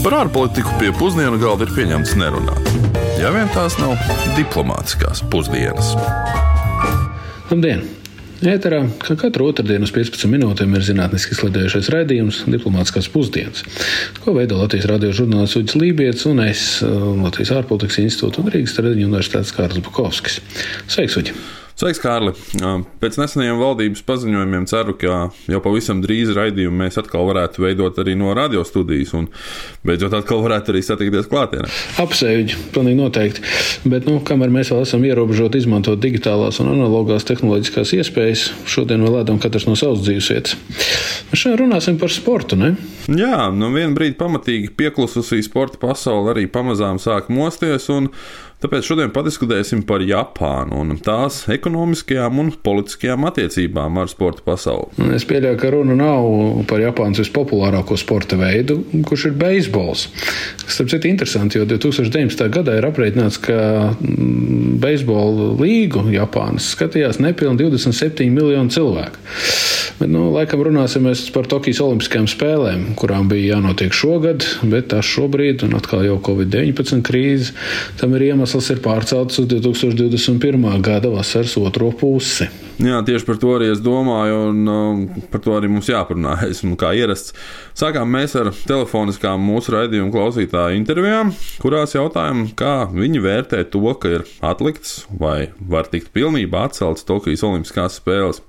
Par ārpolitiku pie pusdienu galda ir pieņemts nerunāt. Ja vien tās nav diplomātiskās pusdienas. Labdien! Ēterā, kā katru otrdienu uz 15 minūtēm, ir zinātniski slēdējušais raidījums Diplomātiskās pusdienas, ko veido Latvijas radio žurnālists Uģis Lībijams un es, Latvijas ārpolitikas institūta un Rīgas Tradiņu universitātes Kārlis Bukovskis. Sveiks, Uģi! Sveiks, Kārli! Pēc nesenajiem valdības paziņojumiem ceru, ka jau pavisam drīz raidījumu mēs atkal varētu veidot arī no radio studijas un beidzot atkal varētu arī satikties klātienē. Apsveicu, pilnīgi noteikti. Bet, nu, kamēr mēs vēl esam ierobežoti izmantot digitālās un analogās tehnoloģiskās iespējas, šodien vēl ēdam katrs no savas dzīvesvietas. Mēs šodien runāsim par sportu, ne? Jā, nu vienu brīdi pamatīgi pieklususī sporta pasaule arī pamazām sāk mosties un Tāpēc šodien padiskutēsim par Japānu un tās ekonomiskajām un politiskajām attiecībām ar sporta pasauli. Es pieļauju, ka runa nav par Japānas vispopulārāko sporta veidu, kurš ir beisbols. Tas ir interesanti, jo 2019. gadā ir aprēķināts, ka mm, beisbola līgu Japānas skatījās nepilni 27 miljonu cilvēku. Bet, nu, laikam runāsim par Tokijas Olimpiskajām spēlēm, kurām bija jānotiek šogad, bet tās šobrīd, un atkal jau Covid-19 krīze, tam ir iemesls ir pārceltas uz 2021. gada vasaras otro pusi. Jā, tieši par to arī es domāju, un um, par to arī mums jāparunā. Esmu kā ierasts. Sākām mēs ar telefoniskām mūsu raidījuma klausītāju intervijām, kurās jautājām, kā viņi vērtē to, ka ir atlikts vai var tikt pilnībā atcelts Tokijas Olimpiskās spēles.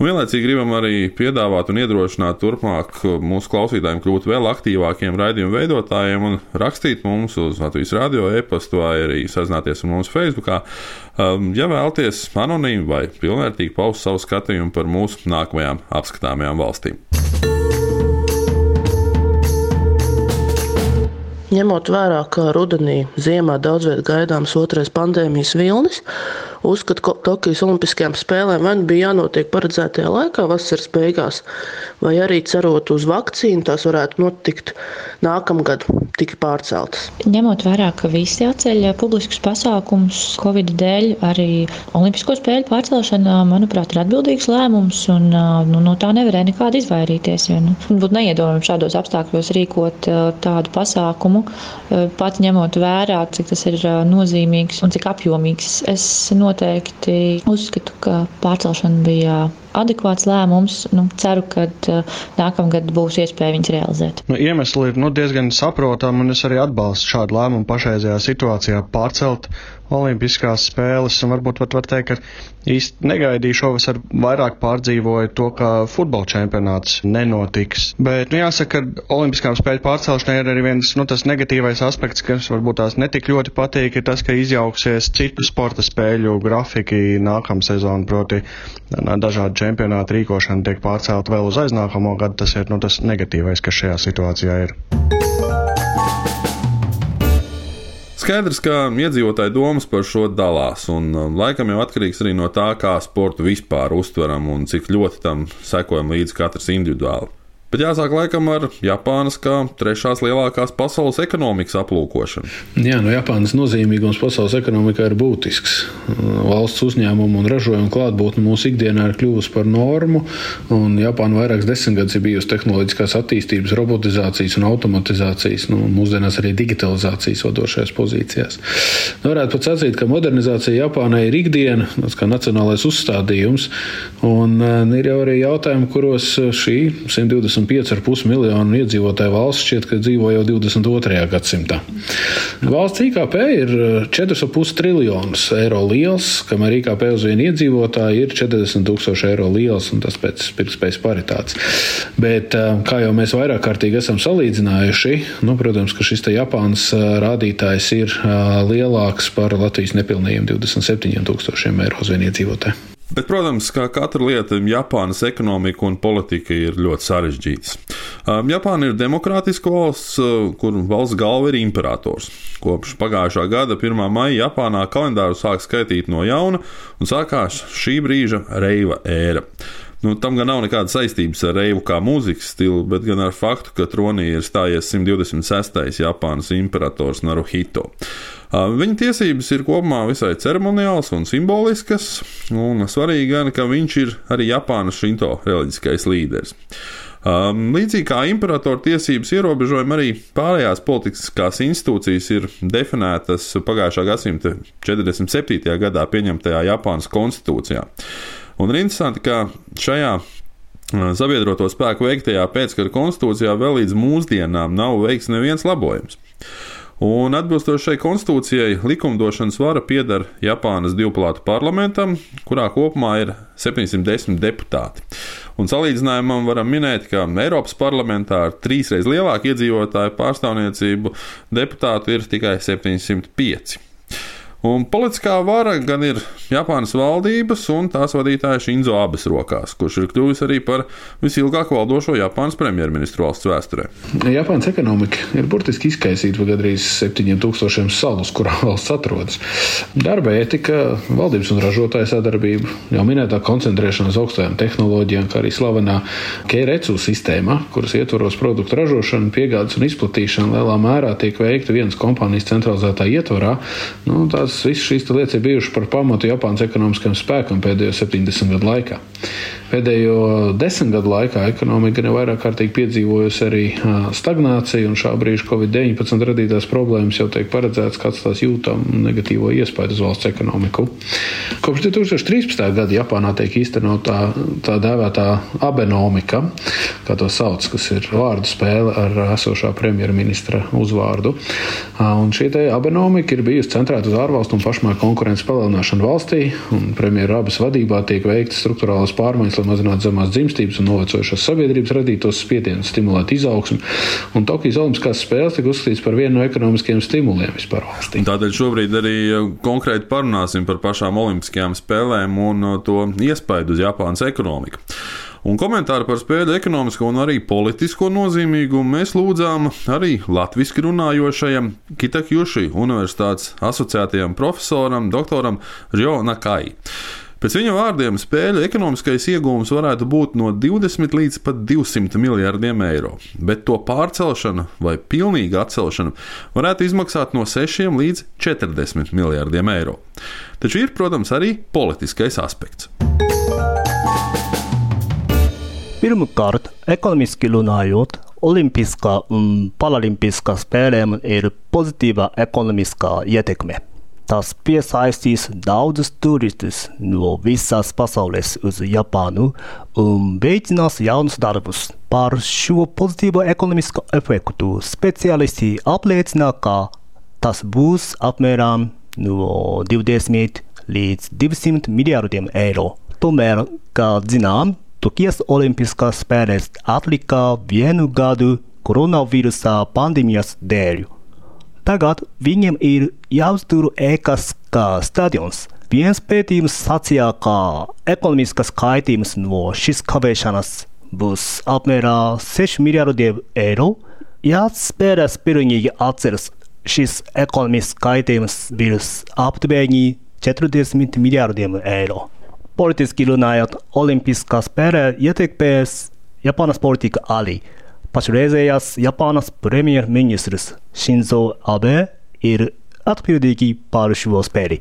Un vienlaicīgi gribam arī piedāvāt un iedrošināt turpmāk mūsu klausītājiem kļūt vēl aktīvākiem raidījumu veidotājiem un rakstīt mums uz Latvijas radio e-pastu vai arī sazināties ar mums Facebookā. Um, ja vēlaties anonīmi vai pilnvērtīgi paust savu skatījumu par mūsu nākamajām apskatāmajām valstīm. Ņemot vērā, ka rudenī, ziemā daudz vietā gaidāms otrais pandēmijas vilnis, uzskata, ka Tokijas Olimpiskajām spēlēm vai nu bija jānotiek paredzētajā laikā, vasaras beigās, vai arī cerot uz vakcīnu, tās varētu notikt nākamgad, tika pārceltas. Ņemot vērā, ka visi atceļ publiskus pasākumus Covid dēļ, arī Olimpisko spēļu pārcelšana, manuprāt, ir atbildīgs lēmums, un nu, no tā nevarēja nekādi izvairīties. Jo, nu, būtu neiedomājami šādos apstākļos rīkot tādu pasākumu, pat ņemot vērā, cik tas ir nozīmīgs un cik apjomīgs. Es noteikti uzskatu, ka pārcelšana bija adekvāts lēmums. Nu, ceru, ka uh, nākamgad būs iespēja viņus realizēt. Nu, iemesli ir nu, diezgan saprotami, un es arī atbalstu šādu lēmumu pašreizējā situācijā pārcelt Olimpiskās spēles, un varbūt pat var teikt, ka īsti negaidīju šovasar vairāk pārdzīvoju to, ka futbola čempionāts nenotiks. Bet, nu, jāsaka, ka Olimpiskām spēļu pārcelšanai ir arī viens, nu, tas negatīvais aspekts, kas varbūt tās netik ļoti patīk, ir tas, ka izjauksies citu sporta spēļu grafiki nākamā sezona, proti dažādu čempionātu rīkošana tiek pārcelt vēl uz aiznākamo gadu. Tas ir, nu, tas negatīvais, kas šajā situācijā ir. Skaidrs, ka iedzīvotāji domas par šo dalās, un um, laikam jau atkarīgs arī no tā, kā sportu vispār uztveram un cik ļoti tam sekojam līdzi katrs individuāli. Bet jāsāk laikam ar Japānas kā trešās lielākās pasaules ekonomikas aplūkošanu. Jā, no Japānas nozīmīgums pasaules ekonomikā ir būtisks. Valsts uzņēmumu un ražojumu klātbūtne mūsu ikdienā ir kļuvusi par normu, un Japāna vairākas desmitgadus ir bijusi tehnoloģiskās attīstības, robotizācijas un automatizācijas, nu, mūsdienās arī digitalizācijas vadošajās pozīcijās. Nu, varētu pat sacīt, ka modernizācija Japānai ir ikdiena, tas kā nacionālais uzstādījums, un uh, ir jau arī jautājumi, kuros šī 120 25,5 miljonu iedzīvotāju valsts šķiet, ka dzīvo jau 22. gadsimtā. Valsts IKP ir 4,5 eh, triljonus eiro liels, kamēr IKP uz vienu iedzīvotāju ir 40 tūkstoši eiro liels, un tas pēc pirktspējas paritātes. Bet, eh, kā jau mēs vairāk kārtīgi esam salīdzinājuši, nu, protams, ka šis Japānas eh, rādītājs ir lielāks par Latvijas nepilnījiem 27 tūkstošiem eiro uz vienu iedzīvotāju. Bet, protams, kā katra lieta, Japānas ekonomika un politika ir ļoti sarežģītas. Um, Japāna ir demokrātiska valsts, uh, kur valsts galva ir imperators. Kopš pagājušā gada 1. maija Japānā kalendāru sāk skaitīt no jauna un sākās šī brīža reiva ēra. Nu, tam gan nav nekādas saistības ar reivu kā mūzikas stilu, bet gan ar faktu, ka tronī ir stājies 126. Japānas imperators Naruhito. Viņa tiesības ir kopumā visai ceremoniāls un simboliskas, un svarīgi gan, ka viņš ir arī Japānas šinto reliģiskais līderis. Um, līdzīgi kā imperatora tiesības ierobežojumi, arī pārējās politiskās institūcijas ir definētas pagājušā gadsimta 47. gadā pieņemtajā Japānas konstitūcijā. Un ir interesanti, ka šajā sabiedroto spēku veiktajā pēckara konstitūcijā vēl līdz mūsdienām nav veikts neviens labojums. Un atbilstoši šai konstitūcijai, likumdošanas vara pieder Japānas divpalātu parlamentam, kurā kopumā ir 710 deputāti. Un salīdzinājumam varam minēt, ka Eiropas parlamentā ar trīsreiz lielāku iedzīvotāju pārstāvniecību deputātu ir tikai 705. Un politiskā vara gan ir Japānas valdības un tās vadītāja Šinzo Abes rokās, kurš ir kļuvis arī par visilgāk valdošo Japānas premjerministru valsts vēsturē. Japānas ekonomika ir burtiski izkaisīta par gandrīz 7000 salus, kurā valsts atrodas. Darba etika, valdības un ražotāja sadarbība, jau minētā koncentrēšanās augstajām tehnoloģijām, kā arī slavenā Keirecu sistēma, kuras ietvaros produktu ražošana, piegādes un izplatīšana lielā mērā tiek veikta vienas kompānijas centralizētā ietvarā. Nu, tās visas šīs lietas ir bijušas par pamatu Japānas ekonomiskajam spēkam pēdējo 70 gadu laikā. Pēdējo desmit gadu laikā ekonomika nevairāk kārtīgi piedzīvojusi arī stagnāciju, un šā brīža Covid-19 radītās problēmas jau tiek paredzēts, kāds tās jūtam negatīvo iespēju uz valsts ekonomiku. Kopš 2013. gada Japānā tiek īstenota tā, tā dēvētā abenomika, kā to sauc, kas ir vārdu spēle ar esošā premjerministra uzvārdu. Un šī abenomika ir bijusi centrēta uz ārvalstu un pašmāju konkurences palielināšanu valstī, un premjera abas vadībā tiek veiktas struktūrālas pārmaiņas lai mazinātu zemās dzimstības un novecojušās sabiedrības radītos spiedienus, stimulētu izaugsmu. Un Tokijas Olimpiskās spēles tika uzskatīts par vienu no ekonomiskiem stimuliem vispār valstī. Tātad šobrīd arī konkrēti parunāsim par pašām Olimpiskajām spēlēm un to iespaidu uz Japānas ekonomiku. Un komentāru par spēļu ekonomisko un arī politisko nozīmīgumu mēs lūdzām arī latviešu runājošajam Kitakjuši Universitātes asociētajam profesoram, doktoram Žio Nakai. Pēc viņa vārdiem spēļu ekonomiskais iegūms varētu būt no 20 līdz pat 200 miljardiem eiro, bet to pārcelšana vai pilnīga atcelšana varētu izmaksāt no 6 līdz 40 miljardiem eiro. Taču ir, protams, arī politiskais aspekts. Pirmkārt, ekonomiski runājot, Olimpiskā un Paralimpiskā spēlēm ir pozitīva ekonomiskā ietekme. Tas piesaistīs daudzus turistus no visas pasaules uz Japānu un veicinās jaunus darbus. Par šo pozitīvo ekonomisko efektu speciālisti apliecina, ka tas būs apmēram no 20 līdz 200 miljardiem eiro. Tomēr, kā zinām, Tokijas Olimpiskās spēles atlika vienu gadu koronavīrusa pandēmijas dēļ. Tagad viņiem ir jāuztur ēkas kā stadions. Viens pētījums sacīja, ka ekonomiskas kaitījums no šīs kavēšanas būs apmēram 6 miljardiem eiro. Ja spēlēs pilnīgi atceras, šis ekonomisks kaitījums būs aptuveni 40 miljardiem eiro. Politiski runājot, Olimpiskā spēlē ietekmēs Japānas politika arī. Pašreizējās Japānas premjerministrs Shinzo Abe ir atbildīgi par šo spēli.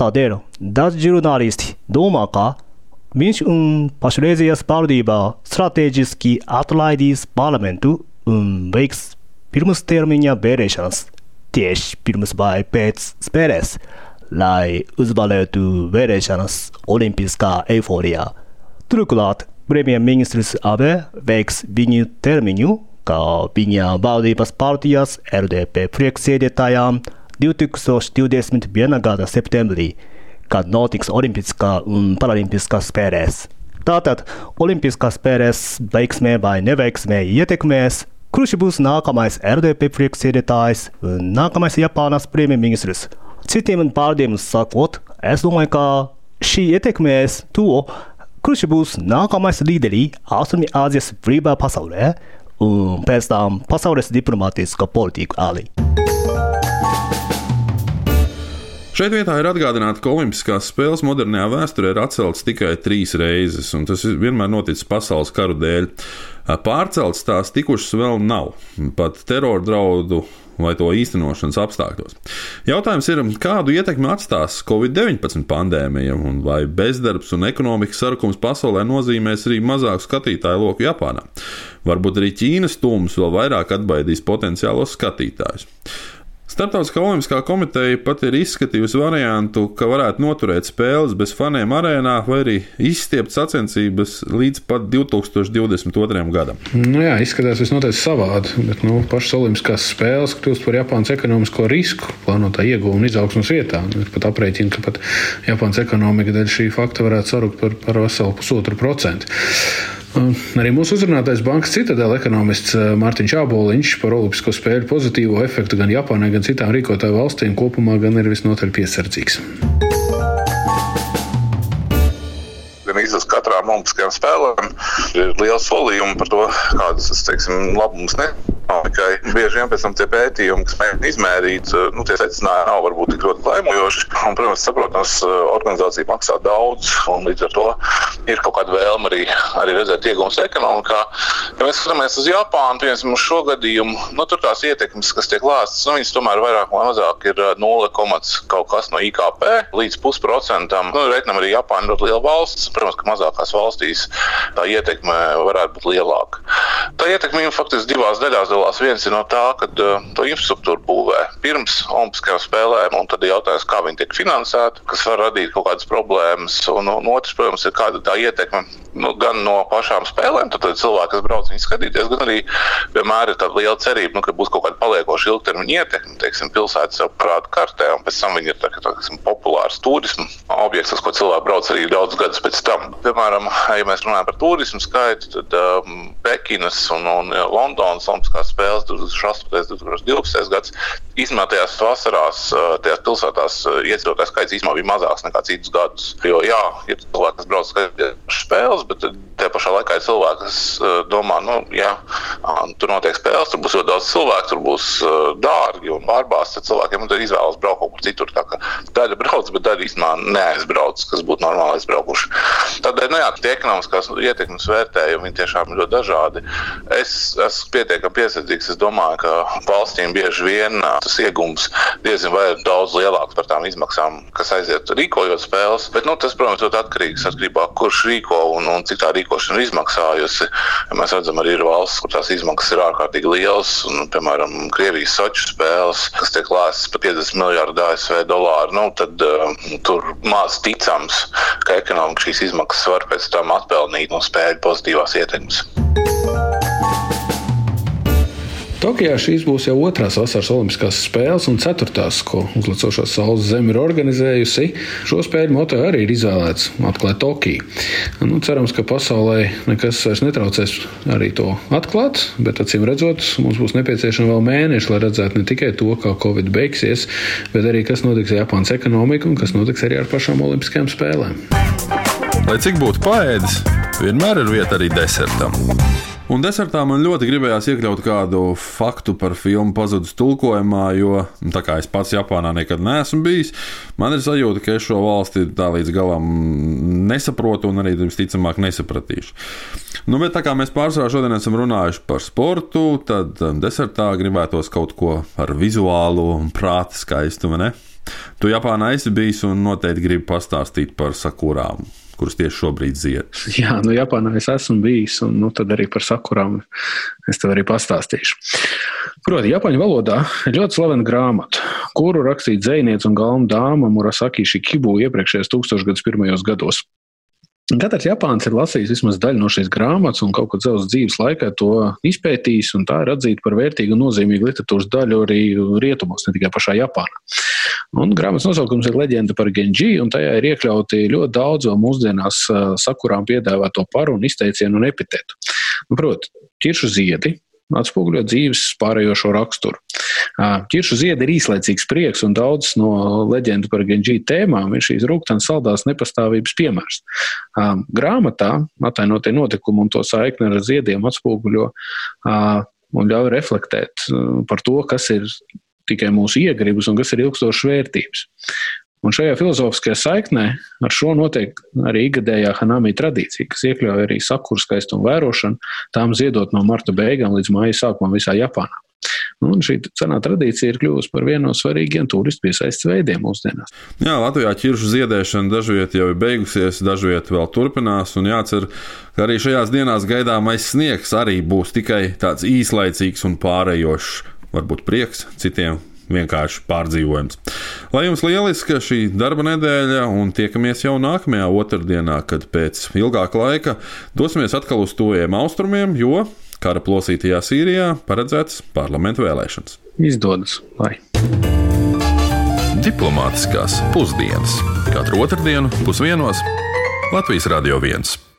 Tādēļ daži žurnālisti domā, ka viņš un pašreizējās valdībā strateģiski atlaidīs parlamentu un veiks pirmstermiņa vēlēšanas tieši pirms vai pēc spēlēs, lai uzvarētu vēlēšanas olimpiskā eiforijā. Turklāt premjerministrs Abe veiks viņu termiņu, kā viņa valdības partijas LDP priekšsēdētājām 2021. gada septembrī, kad notiks Olimpiskā un Paralimpiskā spēlēs. Tātad Olimpiskās spēlēs veiksmē vai neveiksmē ietekmēs, kurš būs nākamais RDP priekšsēdētājs un nākamais Japānas premjerministrs. Citiem vārdiem sakot, es domāju, ka šī ietekmēs to, kurš būs nākamais līderis Austrumāzijas brīvā pasaulē un pēc tam pasaules diplomātiskā politika arī. Šeit vietā ir atgādināts, ka Olimpiskās spēles modernajā vēsturē ir atceltas tikai trīs reizes, un tas vienmēr noticis pasaules karu dēļ. Pārceltas tās tikušas vēl nav. Pat terora draudu vai to īstenošanas apstākļos. Jautājums ir, kādu ietekmi atstās Covid-19 pandēmija, un vai bezdarbs un ekonomikas sarukums pasaulē nozīmēs arī mazāku skatītāju loku Japānā. Varbūt arī Ķīnas tūms vēl vairāk atbaidīs potenciālos skatītājus. Startautiskā olimpiskā komiteja pat ir izskatījusi variantu, ka varētu noturēt spēles bez faniem arēnā vai arī izstiept sacensības līdz pat 2022. gadam. Nu jā, izskatās visnotaļ savādi, bet nu, pašas olimpiskās spēles kļūst par Japānas ekonomisko risku plānotā ieguvuma un izaugsmas vietā. Ir pat aprēķina, ka pat Japānas ekonomika dēļ šī fakta varētu sarukt par, par veselu pusotru procentu. Arī mūsu uzrunātais bankas citadēla ekonomists eh, Mārtiņš Āboliņš par Olimpisko spēļu pozitīvo efektu gan Japānai, gan citām rīkotāju valstīm kopumā gan ir visnotaļ piesardzīgs. Visas katrām Olimpiskajām spēlēm ir liels solījums par to, kādas teiksim, labumus nesniedz ekonomikai. Bieži vien pēc tam tie pētījumi, kas mēģina izmērīt, eh, nu, tie secinājumi nav varbūt tik ļoti laimojoši. Un, protams, saprotams, eh, organizācija maksā daudz, un līdz ar to ir kaut kāda vēlme arī, arī redzēt iegūmus ekonomikā. Ja mēs skatāmies uz Japānu, piemēram, uz šo gadījumu, nu, tur tās ietekmes, kas tiek lēstas, nu, viņas tomēr vairāk vai mazāk ir 0, eh, kaut kas no IKP līdz pusprocentam. Nu, Reiķinām arī Japāna ļoti liela valsts. Protams, ka mazākās valstīs tā ietekme varētu būt lielāka. Tā ietekme ir faktiski divās daļās sadalās. Viens ir no tā, ka uh, to infrastruktūru būvē pirms Olimpiskajām spēlēm, un tad ir jautājums, kā viņi tiek finansēti, kas var radīt kaut kādas problēmas. Un, un otrs, protams, ir kāda tā ietekme nu, gan no pašām spēlēm, tad, tad cilvēki, kas brauc viņu skatīties, gan arī vienmēr ir tāda liela cerība, nu, ka būs kaut kāda paliekoša ilgtermiņa ietekme, teiksim, pilsētas jau parāda kartē, un pēc tam viņi ir tā, tā, teiksim, populārs turismu objekts, uz ko cilvēki brauc arī daudz gadus pēc tam. Piemēram, ja mēs runājam par turismu skaitu, tad um, Pekinas un, un Londonas Olimpiskās spēles 2008. un 2012. gads. Īsumā tajās vasarās, tajās pilsētās iedzīvotāju skaits īstenībā bija mazāks nekā citus gadus. Jo, jā, ir cilvēki, kas brauc skatīties spēles, bet tajā pašā laikā ir cilvēki, kas domā, nu, jā, tur notiek spēles, tur būs ļoti daudz cilvēku, tur būs dārgi un pārbāzti. Cilvēkiem ir izvēles braukt kaut kur citur. Daļa brauc, bet daļa īstenībā neaizbrauc, kas būtu normāli aizbraukuši. Tādēļ, nu jā, tie ekonomiskās ietekmes vērtējumi tiešām ir ļoti dažādi. Es esmu pietiekami piesardzīgs. Es domāju, ka valstīm bieži vien tas iegums diezgan vai daudz lielāks par tām izmaksām, kas aiziet rīkojot spēles. Bet, nu, tas, protams, ir atkarīgs atkarībā no kurš rīko un, un cik tā rīkošana ir izmaksājusi. Ja mēs redzam, arī ir valsts, kur tās izmaksas ir ārkārtīgi lielas. Un, piemēram, Krievijas soču spēles, kas tiek lēstas par 50 miljardu ASV dolāru. Nu, tad uh, tur maz ticams, ka ekonomika šīs izmaksas var pēc tam atpelnīt un spēļu pozitīvās ietekmes. Tokijā šīs būs jau otrās vasaras Olimpiskās spēles un ceturtās, ko uzlicošā Saules Zeme ir organizējusi. Šo spēļu moto arī ir izvēlēts atklāt Tokiju. Nu, cerams, ka pasaulē nekas vairs netraucēs arī to atklāt, bet acīm redzot, mums būs nepieciešama vēl mēneši, lai redzētu ne tikai to, kā Covid beigsies, bet arī kas notiks ar Japānas ekonomiku un kas notiks arī ar pašām Olimpiskajām spēlēm. Lai cik būtu paēdis, vienmēr ir vieta arī desertam. Un desertā man ļoti gribējās iekļaut kādu faktu par filmu Pazudus tulkojumā, jo tā kā es pats Japānā nekad neesmu bijis, man ir sajūta, ka es šo valsti tā līdz galam nesaprotu un arī visticamāk nesapratīšu. Nu, bet tā kā mēs pārsvarā šodien esam runājuši par sportu, tad um, desertā gribētos kaut ko ar vizuālu un prāta skaistumu. Tu Japānā esi bijis un noteikti gribi pastāstīt par sakurām kuras tieši šobrīd zied. Jā, nu, Japānā es esmu bijis, un nu, tad arī par sakurām es tev arī pastāstīšu. Proti, Japāņu valodā ir ļoti slavena grāmata, kuru rakstīja dzinieks un galvenā dāma Murasaki Shikibu iepriekšējos tūkstošgadus pirmajos gados. Katrs Japāns ir lasījis vismaz daļu no šīs grāmatas, un kaut kad savas dzīves laikā to izpētījis, un tā ir atzīta par vērtīgu un nozīmīgu literatūras daļu arī rietumos, ne tikai pašā Japānā. Un grāmatas nosaukums ir Leģenda par Genji, un tajā ir iekļauti ļoti daudz mūsdienās sakurām piedāvāto paru un izteicienu un epitetu. Nu, Protams, ķiršu ziedi, atspoguļo dzīves pārējošo raksturu. Ķiršu ziedi ir īslaicīgs prieks, un daudz no leģendu par Genji tēmām ir šīs rūkstošās saldās nepastāvības piemērs. Grāmatā atainotie notikumi un to saikni ar ziediem atspoguļo un ļauj reflektēt par to, kas ir tikai mūsu iegribas un kas ir ilgstošas vērtības. Un šajā filozofiskajā saiknē ar šo notiek arī ikgadējā Hanami tradīcija, kas iekļauj arī sakuru skaistumu vērošanu, tām ziedot no marta beigām līdz māja sākumam visā Japānā. Un šī senā tradīcija ir kļuvusi par vienu no svarīgiem turistu piesaistes veidiem mūsdienās. Jā, Latvijā ķiršu ziedēšana dažviet jau ir beigusies, dažviet vēl turpinās. Un jācer, ka arī šajās dienās gaidāmais sniegs arī būs tikai tāds īslaicīgs un pārējošs, varbūt prieks citiem. Vienkārši pārdzīvojums. Lai jums lieliska šī darba nedēļa, un tiekamies jau nākamajā otrdienā, kad pēc ilgāka laika dosimies atkal uz tuviem austrumiem, jo kara plosītajā Sīrijā paredzētas parlamentu vēlēšanas. Izdodas, lai. Diplomātiskās pusdienas katru otrdienu pusdienos Latvijas Radio 1.